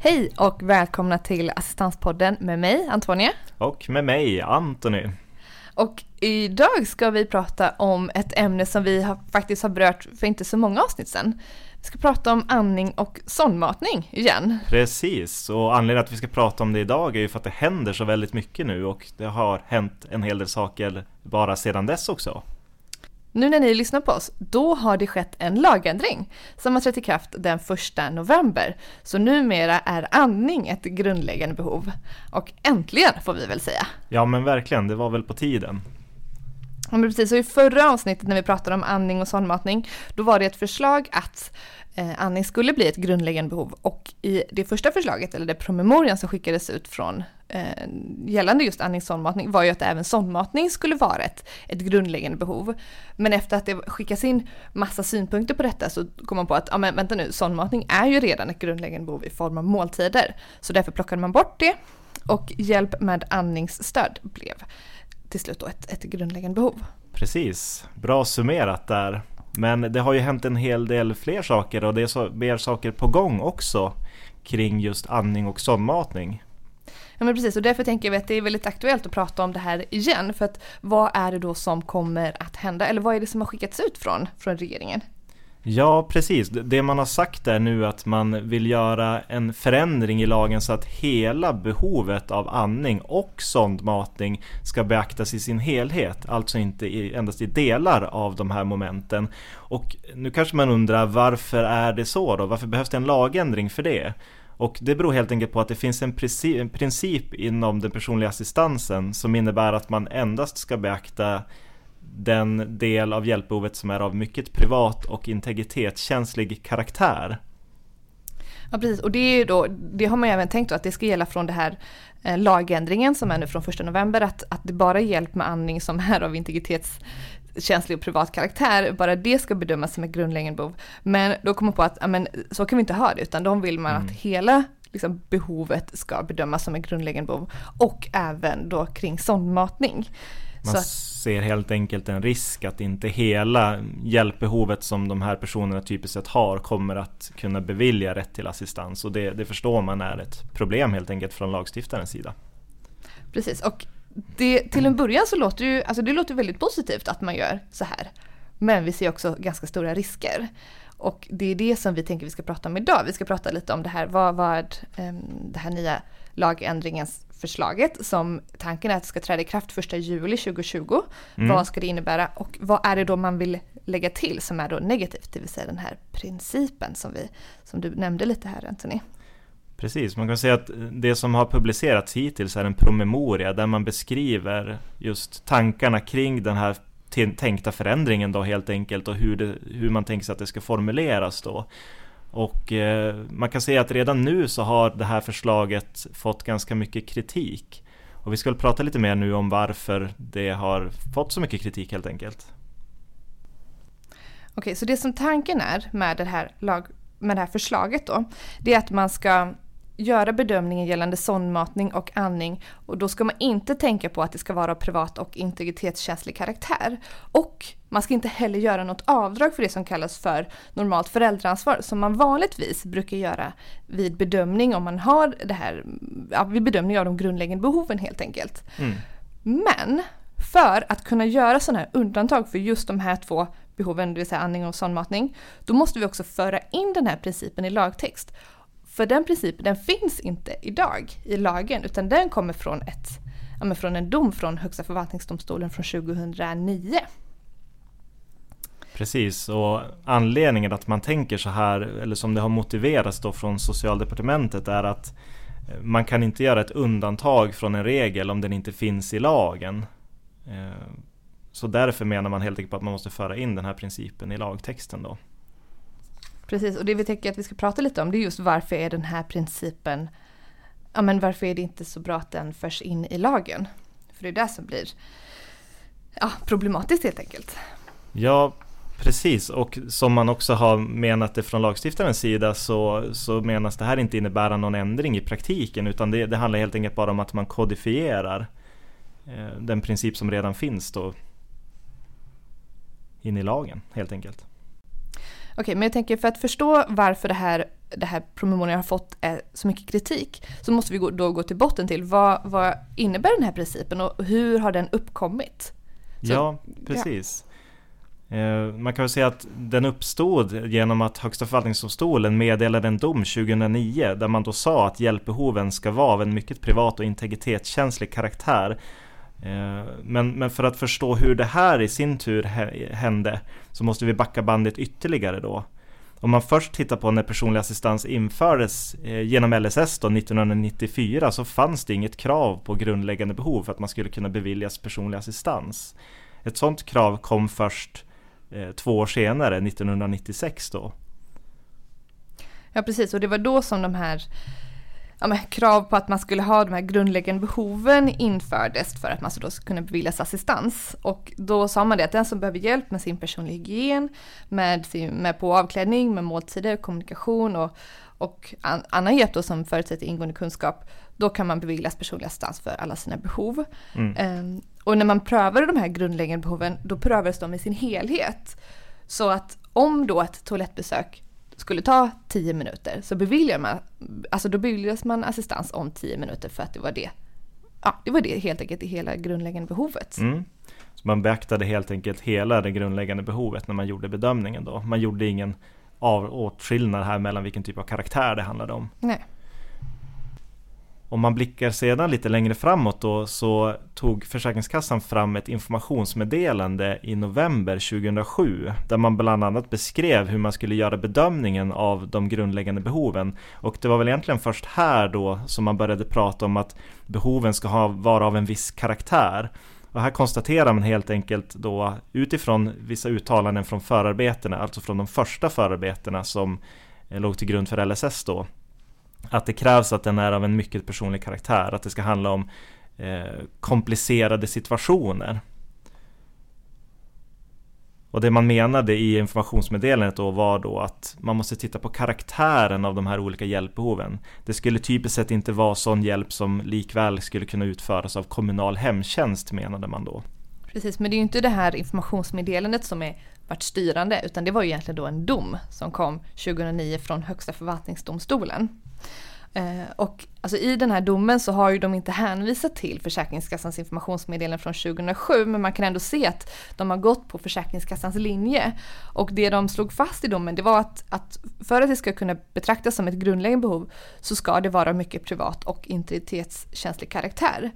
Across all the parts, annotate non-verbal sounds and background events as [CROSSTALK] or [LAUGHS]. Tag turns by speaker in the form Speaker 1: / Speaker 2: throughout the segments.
Speaker 1: Hej och välkomna till Assistanspodden med mig, Antonia.
Speaker 2: Och med mig, Antony.
Speaker 1: Och idag ska vi prata om ett ämne som vi har, faktiskt har berört för inte så många avsnitt sedan. Vi ska prata om andning och sondmatning igen.
Speaker 2: Precis, och anledningen att vi ska prata om det idag är ju för att det händer så väldigt mycket nu och det har hänt en hel del saker bara sedan dess också.
Speaker 1: Nu när ni lyssnar på oss, då har det skett en lagändring som har trätt i kraft den 1 november. Så numera är andning ett grundläggande behov. Och äntligen får vi väl säga.
Speaker 2: Ja men verkligen, det var väl på tiden.
Speaker 1: Ja men precis, och i förra avsnittet när vi pratade om andning och sondmatning, då var det ett förslag att eh, andning skulle bli ett grundläggande behov och i det första förslaget, eller det promemorian som skickades ut från eh, gällande just andning och sondmatning var ju att även sondmatning skulle vara ett, ett grundläggande behov. Men efter att det skickas in massa synpunkter på detta så kom man på att, ja men vänta nu, sondmatning är ju redan ett grundläggande behov i form av måltider. Så därför plockade man bort det och hjälp med andningsstöd blev till slut då ett, ett grundläggande behov.
Speaker 2: Precis, bra summerat där. Men det har ju hänt en hel del fler saker och det är så, mer saker på gång också kring just andning och sondmatning.
Speaker 1: Ja men precis och därför tänker vi att det är väldigt aktuellt att prata om det här igen för att vad är det då som kommer att hända eller vad är det som har skickats ut från, från regeringen?
Speaker 2: Ja, precis. Det man har sagt är nu att man vill göra en förändring i lagen så att hela behovet av andning och sondmatning ska beaktas i sin helhet, alltså inte endast i delar av de här momenten. Och nu kanske man undrar varför är det så då? Varför behövs det en lagändring för det? Och det beror helt enkelt på att det finns en princip inom den personliga assistansen som innebär att man endast ska beakta den del av hjälpbehovet som är av mycket privat och integritetskänslig karaktär.
Speaker 1: Ja precis, och det, är då, det har man ju även tänkt att det ska gälla från det här eh, lagändringen som är nu från 1 november, att, att det bara är hjälp med andning som är av integritetskänslig och privat karaktär, bara det ska bedömas som ett grundläggande behov. Men då kommer man på att amen, så kan vi inte ha det, utan då vill man mm. att hela liksom, behovet ska bedömas som ett grundläggande behov och även då kring sondmatning.
Speaker 2: Man så. ser helt enkelt en risk att inte hela hjälpbehovet som de här personerna typiskt sett har kommer att kunna bevilja rätt till assistans och det, det förstår man är ett problem helt enkelt från lagstiftarens sida.
Speaker 1: Precis och det, till en början så låter det ju, alltså det låter väldigt positivt att man gör så här. Men vi ser också ganska stora risker. Och det är det som vi tänker vi ska prata om idag. Vi ska prata lite om det här, vad, vad um, det här nya lagändringens förslaget som tanken är att det ska träda i kraft 1 juli 2020. Mm. Vad ska det innebära och vad är det då man vill lägga till som är då negativt, det vill säga den här principen som, vi, som du nämnde lite här Anthony.
Speaker 2: Precis, man kan säga att det som har publicerats hittills är en promemoria där man beskriver just tankarna kring den här tänkta förändringen då helt enkelt och hur, det, hur man tänker sig att det ska formuleras då. Och eh, man kan säga att redan nu så har det här förslaget fått ganska mycket kritik. Och vi ska väl prata lite mer nu om varför det har fått så mycket kritik helt enkelt.
Speaker 1: Okej, så det som tanken är med det här, lag, med det här förslaget då, det är att man ska göra bedömningen gällande sondmatning och andning och då ska man inte tänka på att det ska vara privat och integritetskänslig karaktär. Och man ska inte heller göra något avdrag för det som kallas för normalt föräldraansvar som man vanligtvis brukar göra vid bedömning om man har det här, vid bedömning av de grundläggande behoven helt enkelt. Mm. Men för att kunna göra sådana här undantag för just de här två behoven, det vill säga andning och sondmatning, då måste vi också föra in den här principen i lagtext. För den principen den finns inte idag i lagen utan den kommer från, ett, ja, från en dom från Högsta förvaltningsdomstolen från 2009.
Speaker 2: Precis, och anledningen att man tänker så här, eller som det har motiverats då från Socialdepartementet, är att eh, man kan inte göra ett undantag från en regel om den inte finns i lagen. Eh, så därför menar man helt enkelt på att man måste föra in den här principen i lagtexten då.
Speaker 1: Precis, och det vi tänker att vi ska prata lite om det är just varför är den här principen, ja men varför är det inte så bra att den förs in i lagen? För det är det som blir ja, problematiskt helt enkelt.
Speaker 2: Ja, precis. Och som man också har menat det från lagstiftarens sida så, så menas det här inte innebära någon ändring i praktiken utan det, det handlar helt enkelt bara om att man kodifierar eh, den princip som redan finns då in i lagen helt enkelt.
Speaker 1: Okej, men jag tänker för att förstå varför det här, det här promemorian har fått eh, så mycket kritik så måste vi då gå till botten till vad, vad innebär den här principen och hur har den uppkommit?
Speaker 2: Så, ja, precis. Ja. Man kan väl säga att den uppstod genom att Högsta förvaltningsdomstolen meddelade en dom 2009 där man då sa att hjälpbehoven ska vara av en mycket privat och integritetskänslig karaktär Eh, Eh, men, men för att förstå hur det här i sin tur hände så måste vi backa bandet ytterligare då. Om man först tittar på när personlig assistans infördes eh, genom LSS då 1994 så fanns det inget krav på grundläggande behov för att man skulle kunna beviljas personlig assistans. Ett sådant krav kom först eh, två år senare, 1996 då.
Speaker 1: Ja precis, och det var då som de här ja, men, krav på att man skulle ha de här grundläggande behoven infördes för att man då skulle kunna beviljas assistans. Och då sa man det att den som behöver hjälp med sin personliga hygien, med, sin, med på avklädning, med måltider, kommunikation och, och an, annan hjälp då som förutsätter ingående kunskap, då kan man beviljas personlig assistans för alla sina behov. Mm. Um, och när man prövade de här grundläggande behoven, då prövades de i sin helhet. Så att om då ett toalettbesök skulle ta 10 minuter så beviljar man, alltså då beviljas man assistans om 10 minuter för att det var det, ja det var det helt enkelt det hela grundläggande behovet.
Speaker 2: Mm. Så man beaktade helt enkelt hela det grundläggande behovet när man gjorde bedömningen då. Man gjorde ingen åtskillnad här mellan vilken typ av karaktär det handlade om.
Speaker 1: Nej.
Speaker 2: Om man blickar sedan lite längre framåt då så tog Försäkringskassan fram ett informationsmeddelande i november 2007 där man bland annat beskrev hur man skulle göra bedömningen av de grundläggande behoven. Och det var väl egentligen först här då som man började prata om att behoven ska ha, vara av en viss karaktär. Och här konstaterar man helt enkelt då utifrån vissa uttalanden från förarbetena, alltså från de första förarbetena som eh, låg till grund för LSS då, att det krävs att den är av en mycket personlig karaktär, att det ska handla om eh, komplicerade situationer. Och det man menade i informationsmeddelandet då var då att man måste titta på karaktären av de här olika hjälpbehoven. Det skulle typiskt sett inte vara sån hjälp som likväl skulle kunna utföras av kommunal hemtjänst menade man då.
Speaker 1: Precis, men det är ju inte det här informationsmeddelandet som är varit styrande utan det var ju egentligen då en dom som kom 2009 från Högsta förvaltningsdomstolen. Eh, och alltså i den här domen så har ju de inte hänvisat till Försäkringskassans informationsmeddelande från 2007 men man kan ändå se att de har gått på Försäkringskassans linje. Och det de slog fast i domen det var att, att för att det ska kunna betraktas som ett grundläggande behov så ska det vara mycket privat och integritetskänslig karaktär.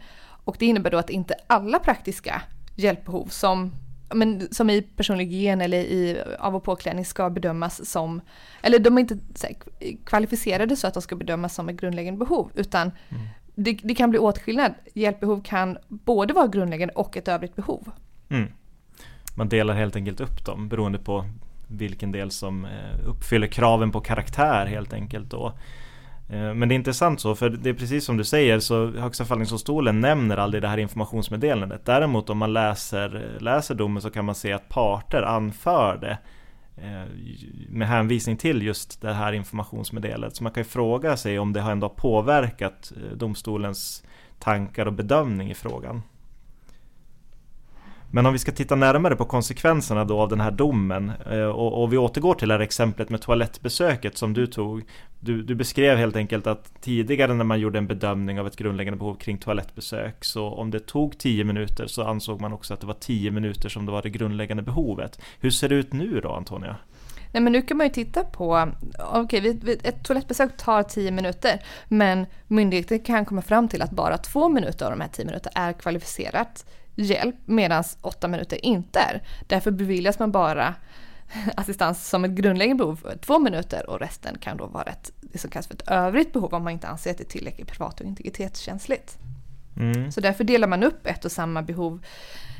Speaker 1: Och det innebär då att inte alla praktiska hjälpbehov som men, som i personlig hygien eller i av och påklädning ska bedömas som, eller de är inte här, kvalificerade så att de ska bedömas som ett grundläggande behov utan mm. det, det, kan bli åtskillnad. Hjälpbehov kan både vara grundläggande och ett övrigt behov.
Speaker 2: Mm. Man delar helt enkelt upp dem beroende på vilken del som eh, uppfyller kraven på karaktär helt enkelt då. Eh, men det är intressant så, för det är precis som du säger så Högsta förvaltningsdomstolen nämner aldrig det här informationsmeddelandet. Däremot om man läser, läser domen så kan man se att parter anför det eh, med hänvisning till just det här informationsmeddelandet. Så man kan ju fråga sig om det har ändå påverkat eh, domstolens tankar och bedömning i frågan. Men om vi ska titta närmare på konsekvenserna då av den här domen eh, och, och vi återgår till det här exemplet med toalettbesöket som du tog. Du, du, beskrev helt enkelt att tidigare när man gjorde en bedömning av ett grundläggande behov kring toalettbesök så om det tog 10 minuter så ansåg man också att det var 10 minuter som det var det grundläggande behovet. Hur ser det ut nu då Antonia?
Speaker 1: Nej men nu kan man ju titta på, okej okay, ett toalettbesök tar 10 minuter men myndigheten kan komma fram till att bara två minuter av de här 10 minuterna är kvalificerat hjälp medan åtta minuter inte är. Därför beviljas man bara [LAUGHS] assistans som ett grundläggande behov för två minuter och resten kan då vara ett, det som kallas för ett övrigt behov om man inte anser att det är tillräckligt privat och integritetskänsligt. Mm. Så därför delar man upp ett och samma behov.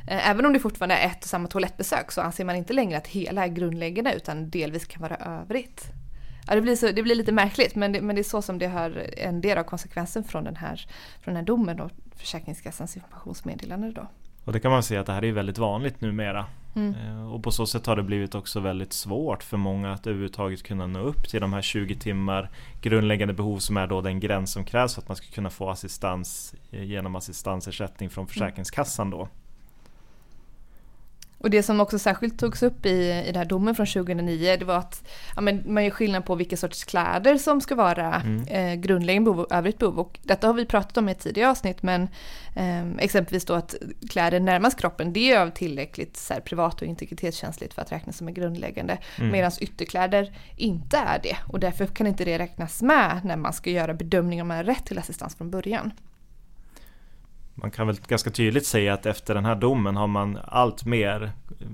Speaker 1: Eh, även om det fortfarande är ett och samma toalettbesök så anser man inte längre att hela är grundläggande utan delvis kan vara övrigt. Ja, det, blir så, det blir lite märkligt men det, men det är så som det har en del av konsekvensen från den här, från den här domen och Försäkringskassans informationsmeddelande då.
Speaker 2: Och det kan man se att det här är väldigt vanligt numera. Mm. Eh, och på så sätt har det blivit också väldigt svårt för många att överhuvudtaget kunna nå upp till de här 20 timmar grundläggande behov som är då den gräns som krävs för att man ska kunna få assistans eh, genom assistansersättning från Försäkringskassan då.
Speaker 1: Och det som också särskilt togs upp i, i den här domen från 2009, det var att ja, men man gör skillnad på vilka sorts kläder som ska vara mm. eh, grundläggande behov och övrigt behov. Och detta har vi pratat om i ett tidigare avsnitt, men eh, exempelvis då att kläder närmast kroppen, det är av tillräckligt så här, privat och integritetskänsligt för att räknas som är grundläggande. Mm. Medan ytterkläder inte är det och därför kan inte det räknas med när man ska göra bedömning om man har rätt till assistans från början
Speaker 2: man kan väl ganska tydligt säga att efter den här domen har man allt mer eh,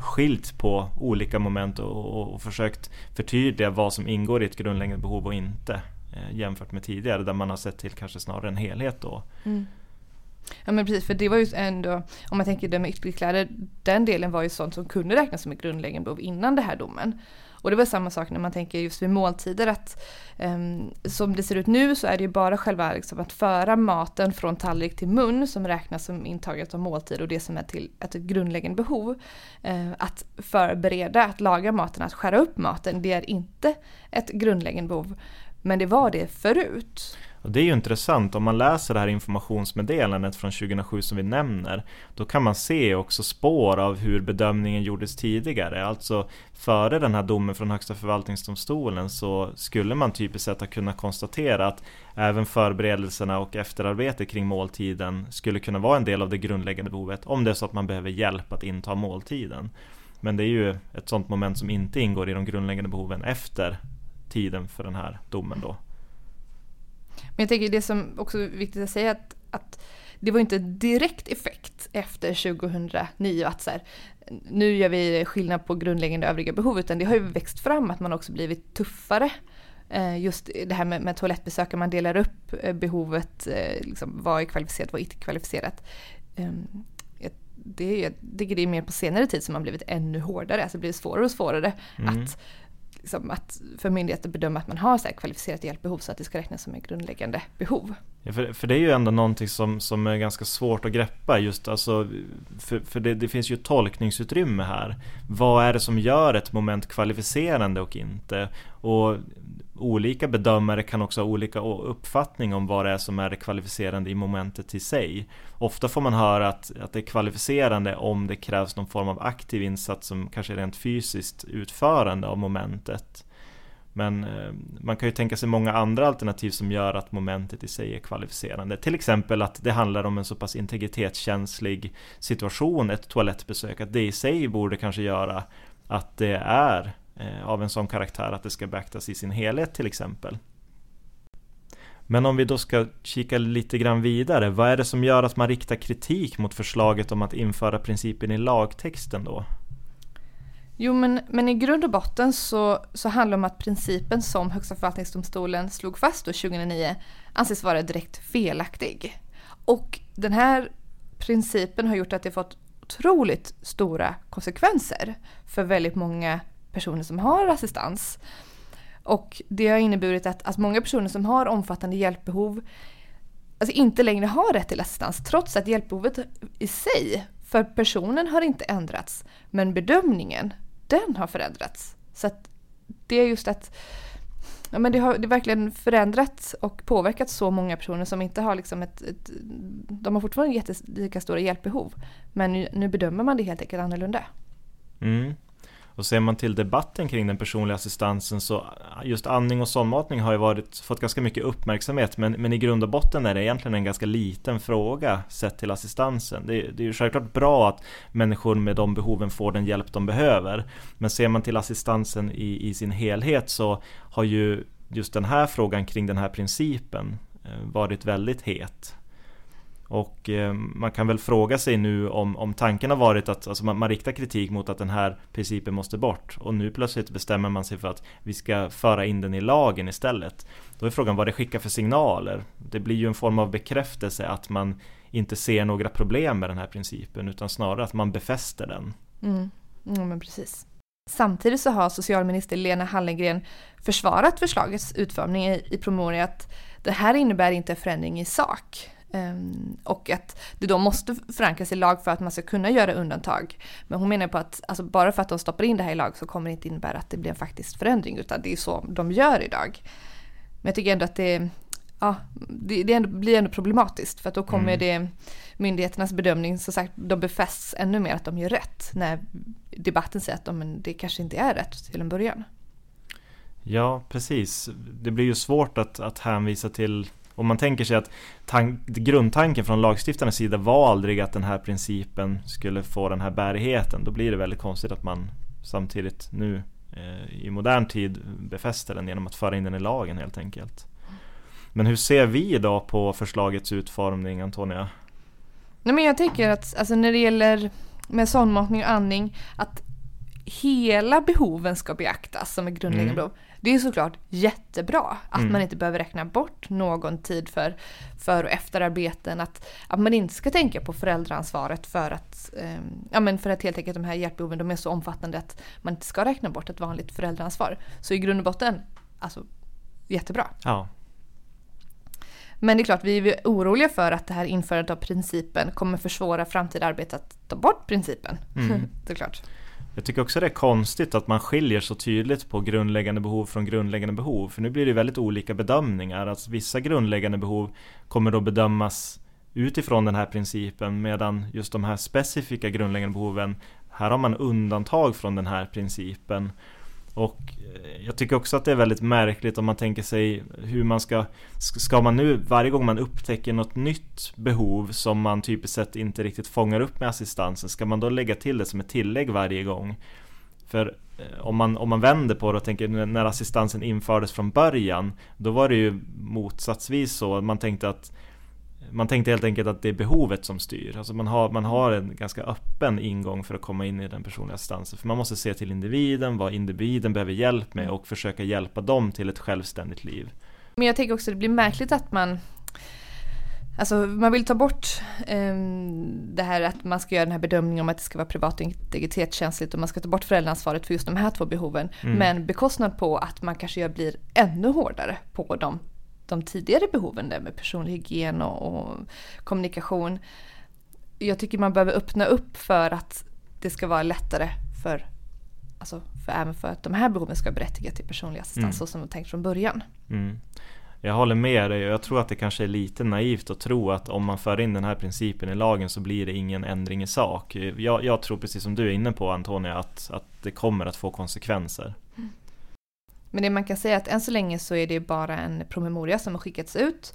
Speaker 2: skilt på olika moment och, och, försökt förtydliga vad som ingår i ett grundläggande behov och inte eh, jämfört med tidigare där man har sett till kanske snarare en helhet då. Mm.
Speaker 1: Ja men precis, för det var ju ändå, om man tänker det med ytterkläder, den delen var ju sånt som kunde räknas som ett grundläggande behov innan den här domen. Och det var samma sak när man tänker just vid måltider att um, som det ser ut nu så är det ju bara själva liksom, att föra maten från tallrik till mun som räknas som intaget av måltid och det som är till ett grundläggande behov. Uh, att förbereda, att laga maten, att skära upp maten, det är inte ett grundläggande behov. Men det var det förut.
Speaker 2: Och det är ju intressant, om man läser det här informationsmeddelandet från 2007 som vi nämner, då kan man se också spår av hur bedömningen gjordes tidigare. Alltså före den här domen från Högsta förvaltningsdomstolen så skulle man typiskt sett ha kunnat konstatera att även förberedelserna och efterarbetet kring måltiden skulle kunna vara en del av det grundläggande behovet om det är så att man behöver hjälp att inta måltiden. Men det är ju ett sådant moment som inte ingår i de grundläggande behoven efter tiden för den här domen då.
Speaker 1: Men jag tänker det som också är viktigt att säga att, att det var inte direkt effekt efter 2009 att så här, nu gör vi skillnad på grundläggande övriga behov utan det har ju växt fram att man också blivit tuffare. Eh, just det här med, med toalettbesök, man delar upp eh, behovet, eh, liksom, vad är kvalificerat, vad är inte kvalificerat. Ehm, det, jag tycker det är mer på senare tid som man blivit ännu hårdare, alltså det blir svårare och svårare mm. att liksom att för myndigheter bedöma att man har så kvalificerat hjälpbehov så att det ska räknas som ett grundläggande behov.
Speaker 2: Ja, för, för det är ju ändå någonting som, som är ganska svårt att greppa just alltså, för, för det, det finns ju tolkningsutrymme här. Vad är det som gör ett moment kvalificerande och inte? Och olika bedömare kan också ha olika uppfattning om vad det är som är det kvalificerande i momentet i sig. Ofta får man höra att, att det är kvalificerande om det krävs någon form av aktiv insats som kanske är rent fysiskt utförande av momentet. Men eh, man kan ju tänka sig många andra alternativ som gör att momentet i sig är kvalificerande. Till exempel att det handlar om en så pass integritetskänslig situation, ett toalettbesök, att det i sig borde kanske göra att det är Eh, av en sån karaktär att det ska beaktas i sin helhet till exempel. Men om vi då ska kika lite grann vidare, vad är det som gör att man riktar kritik mot förslaget om att införa principen i lagtexten då?
Speaker 1: Jo, men, men i grund och botten så, så handlar det om att principen som Högsta förvaltningsdomstolen slog fast då 2009 anses vara direkt felaktig. Och den här principen har gjort att det fått otroligt stora konsekvenser för väldigt många personer som har assistans. Och det har inneburit att, att många personer som har omfattande hjälpbehov alltså inte längre har rätt till assistans trots att hjälpbehovet i sig för personen har inte ändrats. Men bedömningen, den har förändrats. Så att det är just att ja, men det har det verkligen förändrats och påverkat så många personer som inte har liksom ett, ett de har fortfarande jättelika stora hjälpbehov. Men nu, nu bedömer man det helt enkelt annorlunda.
Speaker 2: Mm. Och ser man till debatten kring den personliga assistansen så just andning och sondmatning har ju varit, fått ganska mycket uppmärksamhet men, men i grund och botten är det egentligen en ganska liten fråga sett till assistansen. Det, det är ju självklart bra att människor med de behoven får den hjälp de behöver. Men ser man till assistansen i, i sin helhet så har ju just den här frågan kring den här principen eh, varit väldigt het. Och eh, man kan väl fråga sig nu om, om tanken har varit att alltså man, man, riktar kritik mot att den här principen måste bort och nu plötsligt bestämmer man sig för att vi ska föra in den i lagen istället. Då är frågan vad det skickar för signaler. Det blir ju en form av bekräftelse att man inte ser några problem med den här principen utan snarare att man befäster den.
Speaker 1: Mm. Ja, men precis. Samtidigt så har socialminister Lena Hallengren försvarat förslagets utformning i, i promemorian att det här innebär inte förändring i sak. Um, och att det då måste förankras i lag för att man ska kunna göra undantag. Men hon menar på att alltså bara för att de stoppar in det här i lag så kommer det inte innebära att det blir en faktisk förändring utan det är så de gör idag. Men jag tycker ändå att det, ja, det, det ändå, blir ändå problematiskt för att då kommer mm. det myndigheternas bedömning, som sagt, de befästs ännu mer att de gör rätt när debatten säger att de, det kanske inte är rätt till en början.
Speaker 2: Ja, precis. Det blir ju svårt att, att hänvisa till om man tänker sig att grundtanken från lagstiftarnas sida var aldrig att den här principen skulle få den här bärigheten. Då blir det väldigt konstigt att man samtidigt nu eh, i modern tid befäster den genom att föra in den i lagen helt enkelt. Men hur ser vi idag på förslagets utformning Antonia?
Speaker 1: Nej, men jag tänker att alltså, när det gäller med sondmatning och andning att hela behoven ska beaktas som är grundläggande mm. behov. Det är såklart jättebra att mm. man inte behöver räkna bort någon tid för för och efterarbeten. Att, att man inte ska tänka på föräldraansvaret för att, eh, ja, men för att helt enkelt de här hjälpbehoven de är så omfattande att man inte ska räkna bort ett vanligt föräldraansvar. Så i grund och botten, alltså jättebra.
Speaker 2: Ja.
Speaker 1: Men det är klart, vi är oroliga för att det här införandet av principen kommer försvåra framtida arbete att ta bort principen. Mm. [LAUGHS] Såklart.
Speaker 2: Jag tycker också det är konstigt att man skiljer så tydligt på grundläggande behov från grundläggande behov. För nu blir det väldigt olika bedömningar. Alltså vissa grundläggande behov kommer då bedömas utifrån den här principen medan just de här specifika grundläggande behoven, här har man undantag från den här principen. Och eh, jag tycker också att det är väldigt märkligt om man tänker sig hur man ska Ska man nu varje gång man upptäcker något nytt behov som man typiskt sett inte riktigt fångar upp med assistansen Ska man då lägga till det som ett tillägg varje gång? För eh, om man, om man vänder på det och tänker när assistansen infördes från början Då var det ju motsatsvis så man tänkte att man tänkte helt enkelt att det är behovet som styr. Alltså man har, man har en ganska öppen ingång för att komma in i den personliga assistansen. För man måste se till individen, vad individen behöver hjälp med och försöka hjälpa dem till ett självständigt liv.
Speaker 1: Men jag tänker också att det blir märkligt att man Alltså man vill ta bort eh, det här att man ska göra den här bedömningen om att det ska vara privat och integritetskänsligt och man ska ta bort föräldraansvaret för just de här två behoven. Mm. Men bekostnad på att man kanske gör, blir ännu hårdare på de de tidigare behoven där med personlig hygien och, och kommunikation. Jag tycker man behöver öppna upp för att det ska vara lättare för, alltså för även för att de här behoven ska berättiga till personlig assistans mm. så som var tänkt från början.
Speaker 2: Mm. Jag håller med dig och jag tror att det kanske är lite naivt att tro att om man för in den här principen i lagen så blir det ingen ändring i sak. Jag, jag tror precis som du är inne på Antonia att, att det kommer att få konsekvenser. Mm.
Speaker 1: Men det man kan säga är att än så länge så är det bara en promemoria som har skickats ut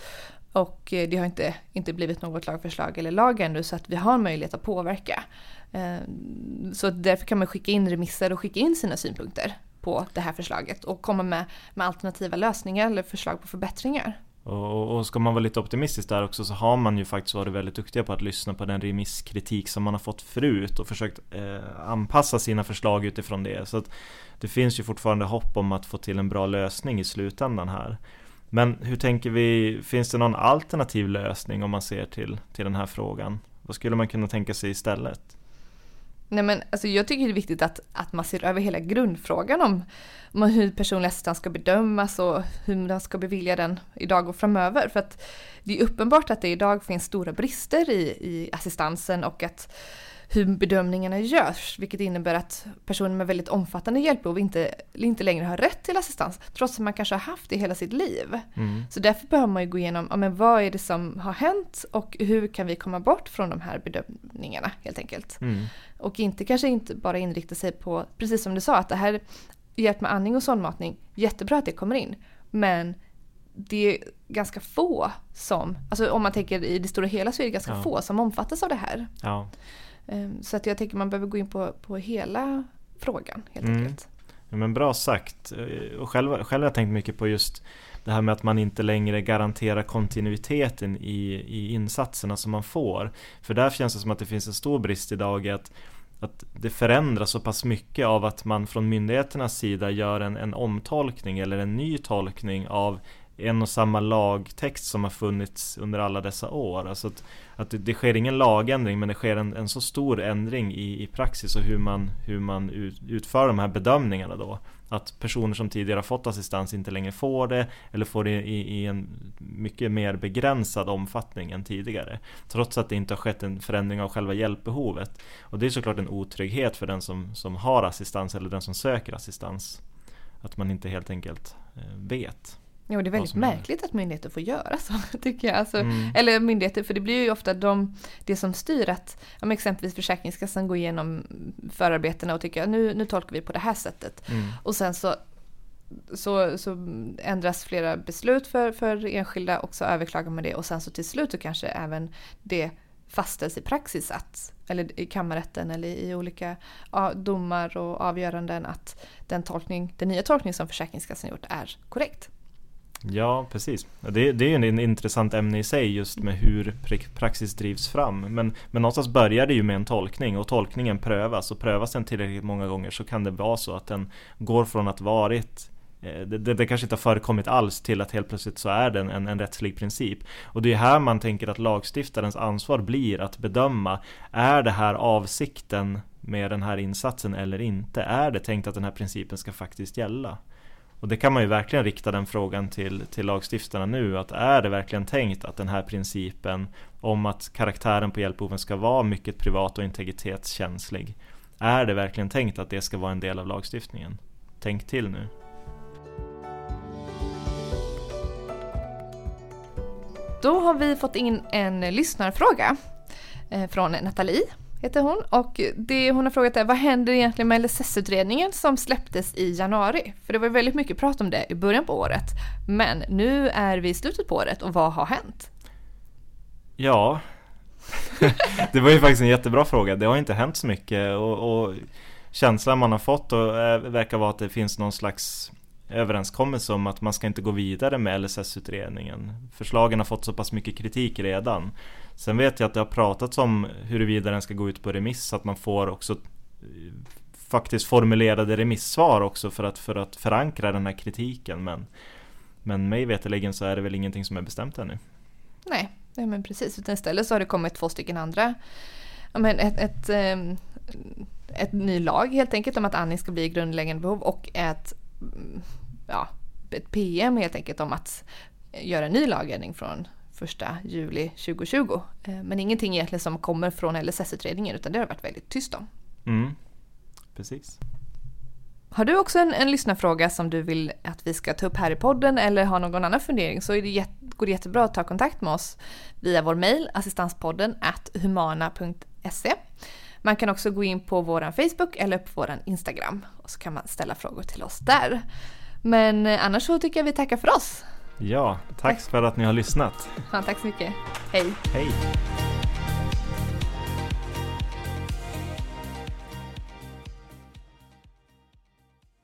Speaker 1: och eh, det har inte, inte blivit något lagförslag eller lag ännu så att vi har möjlighet att påverka. Ehm, så därför kan man skicka in remisser och skicka in sina synpunkter på det här förslaget och komma med, med alternativa lösningar eller förslag på förbättringar.
Speaker 2: Och, och ska man vara lite optimistisk där också så har man ju faktiskt varit väldigt duktiga på att lyssna på den remisskritik som man har fått förut och försökt eh, anpassa sina förslag utifrån det. Så att det finns ju fortfarande hopp om att få till en bra lösning i slutändan här. Men hur tänker vi, finns det någon alternativ lösning om man ser till, till den här frågan? Vad skulle man kunna tänka sig istället?
Speaker 1: Nej men alltså jag tycker det är viktigt att, att man ser över hela grundfrågan om, om hur personlig assistans ska bedömas och hur man ska bevilja den idag och framöver. För att det är uppenbart att det idag finns stora brister i, i assistansen och att hur bedömningarna görs, vilket innebär att personer med väldigt omfattande hjälpbehov inte, inte längre har rätt till assistans, trots att man kanske har haft det hela sitt liv. Mm. Så därför behöver man ju gå igenom, ja, men vad är det som har hänt och hur kan vi komma bort från de här bedömningarna helt enkelt. Mm. Och inte kanske inte bara inrikta sig på, precis som du sa, att det här hjälp med andning och sondmatning, jättebra att det kommer in, men det är ganska få som, alltså om man tänker i det stora hela så är det ganska ja. få som omfattas av det här.
Speaker 2: Ja.
Speaker 1: Ehm, så att jag tänker man behöver gå in på, på hela frågan helt mm. enkelt.
Speaker 2: Ja, men bra sagt. Eh, och själv, själv har jag tänkt mycket på just det här med att man inte längre garanterar kontinuiteten i, i insatserna som man får. För där känns det som att det finns en stor brist idag i att att det förändras så pass mycket av att man från myndigheternas sida gör en, en omtolkning eller en ny tolkning av en och samma lagtext som har funnits under alla dessa år. Alltså att, att det, det sker ingen lagändring men det sker en, en så stor ändring i, i praxis och hur man, hur man ut, utför de här bedömningarna då. Att personer som tidigare har fått assistans inte längre får det eller får det i, i en mycket mer begränsad omfattning än tidigare. Trots att det inte har skett en förändring av själva hjälpbehovet. Och det är såklart en otrygghet för den som, som har assistans eller den som söker assistans. Att man inte helt enkelt eh, vet.
Speaker 1: Jo, det är väldigt märkligt att myndigheter får göra så, [LAUGHS] tycker jag. Alltså,
Speaker 2: Mm.
Speaker 1: Eller myndigheter, för det blir ju ofta de, det som styr att, om exempelvis Försäkringskassan går igenom förarbetena och tycker att nu, nu tolkar vi på det här sättet.
Speaker 2: Mm.
Speaker 1: Och sen så, så, så ändras flera beslut för, för enskilda och så överklagar man det och sen så till slut så kanske även det fastställs i praxis att, eller i kammarrätten eller i olika domar och avgöranden att den, tolkning, den nya tolkning som Försäkringskassan gjort är korrekt.
Speaker 2: Ja, precis. Det, det är ju en intressant ämne i sig just med hur praxis drivs fram. Men, men någonstans börjar det ju med en tolkning och tolkningen prövas och prövas den tillräckligt många gånger så kan det vara så att den går från att varit eh, det, det, det kanske inte har förekommit alls till att helt plötsligt så är den en, en rättslig princip. Och det är här man tänker att lagstiftarens ansvar blir att bedöma Är det här avsikten med den här insatsen eller inte? Är det tänkt att den här principen ska faktiskt gälla? Och det kan man ju verkligen rikta den frågan till, till lagstiftarna nu att är det verkligen tänkt att den här principen om att karaktären på hjälpbehoven ska vara mycket privat och integritetskänslig är det verkligen tänkt att det ska vara en del av lagstiftningen? Tänk till nu.
Speaker 1: Då har vi fått in en lyssnarfråga eh, från Nathalie, heter hon. Och det hon har frågat är vad händer egentligen med LSS-utredningen som släpptes i januari? För det var väldigt mycket prat om det i början på året. Men nu är vi i slutet på året och vad har hänt?
Speaker 2: Ja, [LAUGHS] det var ju faktiskt en jättebra fråga. Det har inte hänt så mycket och, och känslan man har fått och, eh, verkar vara att det finns någon slags överenskommelse om att man ska inte gå vidare med LSS-utredningen. Förslagen har fått så pass mycket kritik redan. Sen vet jag att det har pratats om huruvida den ska gå ut på remiss så att man får också eh, faktiskt formulerade remissvar också för att, för att förankra den här kritiken. Men, men mig veterligen så är det väl ingenting som är bestämt ännu.
Speaker 1: Nej, nej men precis. Utan istället så har det kommit två stycken andra. Ja, men ett, ett, ett, ett ny lag helt enkelt om att andning ska bli grundläggande behov och ett, ja, ett PM helt enkelt om att göra en ny lagändring från första juli 2020. Eh, Men ingenting egentligen som kommer från LSS-utredningen utan det har varit väldigt tyst om.
Speaker 2: Mm, precis.
Speaker 1: Har du också en, en lyssnarfråga som du vill att vi ska ta upp här i podden eller har någon annan fundering så är det jätte, går det jättebra att ta kontakt med oss via vår mejl assistanspodden at humana.se. Man kan också gå in på vår Facebook eller på vår Instagram och så kan man ställa frågor till oss där. Men eh, annars så tycker jag vi tackar för oss.
Speaker 2: Ja, tack för att ni har lyssnat.
Speaker 1: Ja, tack så mycket. Hej!
Speaker 2: Hej!